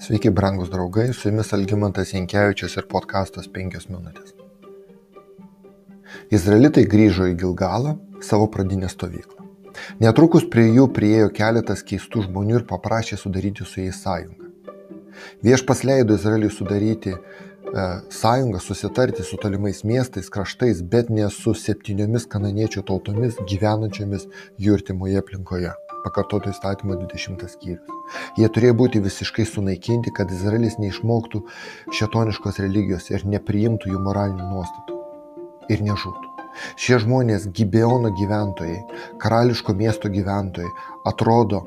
Sveiki, brangus draugai, su jumis Algymantas Jankievičius ir podkastas 5 minutės. Izraelitai grįžo į Gilgalą, savo pradinę stovyklą. Netrukus prie jų priejo keletas keistų žmonių ir paprašė sudaryti su jais sąjungą. Viešpas leido Izraeliui sudaryti e, sąjungą, susitarti su tolimais miestais, kraštais, bet ne su septyniomis kananiečių tautomis gyvenančiomis jų artimoje aplinkoje pakartoto įstatymo 20 skyrius. Jie turėjo būti visiškai sunaikinti, kad Izraelis neišmoktų šetoniškos religijos ir nepriimtų jų moralinių nuostatų. Ir nežūtų. Šie žmonės, Gibeono gyventojai, karališko miesto gyventojai, atrodo,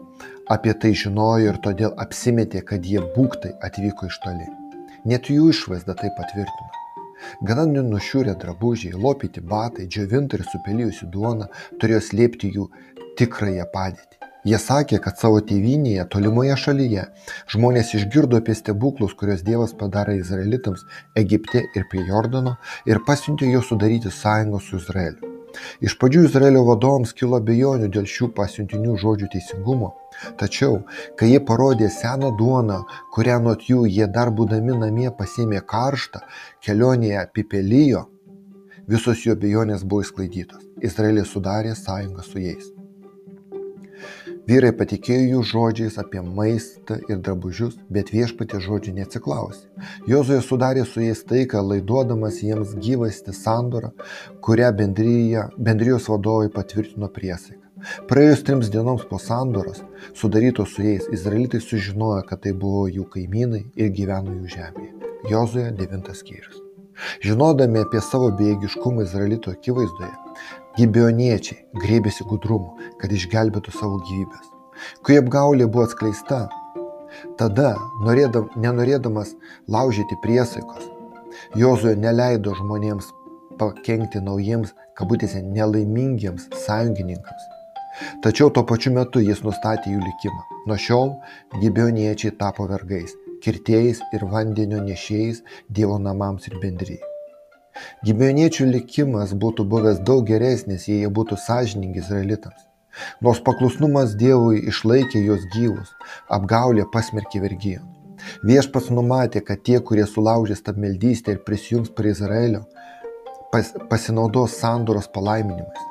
apie tai žinojo ir todėl apsimetė, kad jie būktai atvyko iš toli. Net jų išvaizda tai patvirtino. Gana nušiūrę drabužiai, lopyti batai, džiovinta ir supelijusi duona turėjo slėpti jų tikrąją padėtį. Jie sakė, kad savo tėvynėje, tolimoje šalyje, žmonės išgirdo apie stebuklus, kuriuos Dievas padarė Izraelitams Egipte ir prie Jordano ir pasiuntė juos sudaryti sąjungą su Izraeliu. Iš pradžių Izraelio vadovams kilo bejonių dėl šių pasiuntinių žodžių teisingumo, tačiau, kai jie parodė seną duoną, kurią nuot jų jie dar būdami namie pasėmė karštą, kelionėje apipelijo, visos jų bejonės buvo išsklaidytos. Izraelis sudarė sąjungą su jais. Vyrai patikėjo jų žodžiais apie maistą ir drabužius, bet viešpatė žodžių neatsiklausė. Jozuė sudarė su jais taiką, laiduodamas jiems gyvasti sandorą, kurią bendryje, bendrijos vadovai patvirtino priesaiką. Praėjus trims dienoms po sandoros, sudarytos su jais, izraelitai sužinojo, kad tai buvo jų kaimynai ir gyveno jų žemėje. Jozuė 9 skyrius. Žinodami apie savo bejėgiškumą izraelito akivaizdoje, Gibioniečiai grėbėsi gudrumo, kad išgelbėtų savo gyvybės. Kai apgaulė buvo atskleista, tada, norėdam, nenorėdamas laužyti priesaikos, Jozuė neleido žmonėms pakengti naujiems, kabutėse, nelaimingiems sąjungininkams. Tačiau tuo pačiu metu jis nustatė jų likimą. Nuo šiol gibioniečiai tapo vergais, kirtėjais ir vandenio nešėjais Dievo namams ir bendryjai. Gibioniečių likimas būtų buvęs daug geresnis, jei jie būtų sąžiningi izraelitams. Nors paklusnumas Dievui išlaikė juos gyvus, apgaulė pasmerkė vergyją. Viešpas numatė, kad tie, kurie sulaužė stabmeldystę ir prisijungs prie Izraelio, pas, pasinaudos sandoros palaiminimais.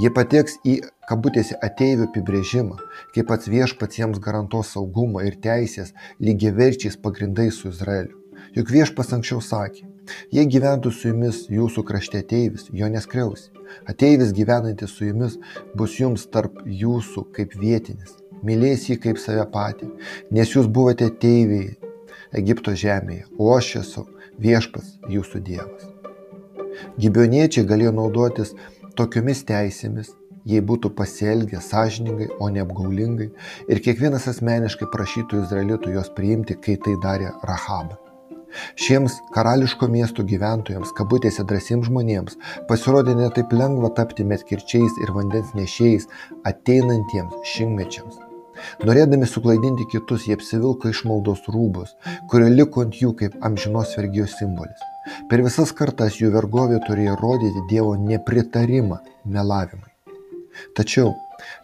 Jie pateks į kabutėse ateivių apibrėžimą, kaip pats viešpats jiems garantuos saugumą ir teisės lygiaverčiais pagrindais su Izraeliu. Juk viešpas anksčiau sakė, Jei gyventų su jumis jūsų krašte ateivis, jo neskriausi. Ateivis gyvenantis su jumis bus jums tarp jūsų kaip vietinis. Mylės jį kaip save patį, nes jūs buvote ateiviai Egipto žemėje, o aš esu viešpas jūsų Dievas. Gibioniečiai galėjo naudotis tokiomis teisėmis, jei būtų pasielgę sąžiningai, o ne apgaulingai, ir kiekvienas asmeniškai prašytų izraelitų jos priimti, kai tai darė Rahabą. Šiems karališko miesto gyventojams, kabutėse drąsiems žmonėms, pasirodė netaip lengva tapti metkirčiais ir vandens nešėjais ateinantiems šimtmečiams. Norėdami suklaidinti kitus, jie apsivilko išmaldos rūbus, kurie liko ant jų kaip amžinos vergijos simbolis. Per visas kartas jų vergovė turėjo rodyti Dievo nepritarimą melavimai. Tačiau,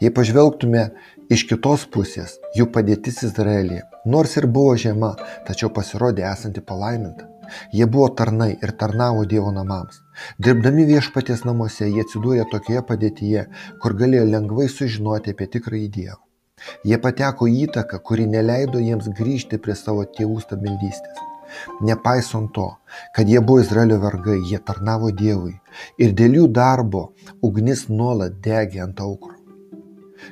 jei pažvelgtume iš kitos pusės, jų padėtis Izraelyje Nors ir buvo žema, tačiau pasirodė esanti palaiminta. Jie buvo tarnai ir tarnavo Dievo namams. Dirbdami viešpaties namuose jie atsidūrė tokioje padėtyje, kur galėjo lengvai sužinoti apie tikrąjį Dievą. Jie pateko į įtaką, kuri neleido jiems grįžti prie savo tėvų stabildystės. Nepaisant to, kad jie buvo Izraelio vergai, jie tarnavo Dievui ir dėl jų darbo ugnis nuolat degė ant aukro.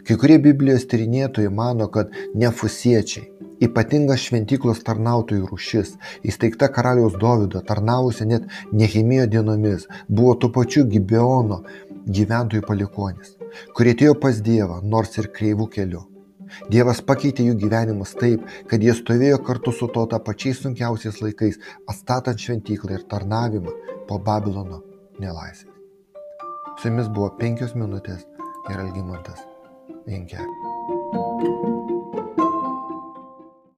Kai kurie Biblijos tyrinėtojai mano, kad nefusiečiai, Ypatinga šventyklos tarnautojų rūšis, įsteigta karaliaus Dovido, tarnavusi net Nehemijo dienomis, buvo tuo pačiu Gibeono gyventojų palikonis, kurie atėjo pas Dievą, nors ir kreivų keliu. Dievas pakeitė jų gyvenimus taip, kad jie stovėjo kartu su tauta pačiais sunkiausiais laikais, atstatant šventyklą ir tarnavimą po Babilono nelaisvės. Su jumis buvo penkios minutės ir Algymantas 应该。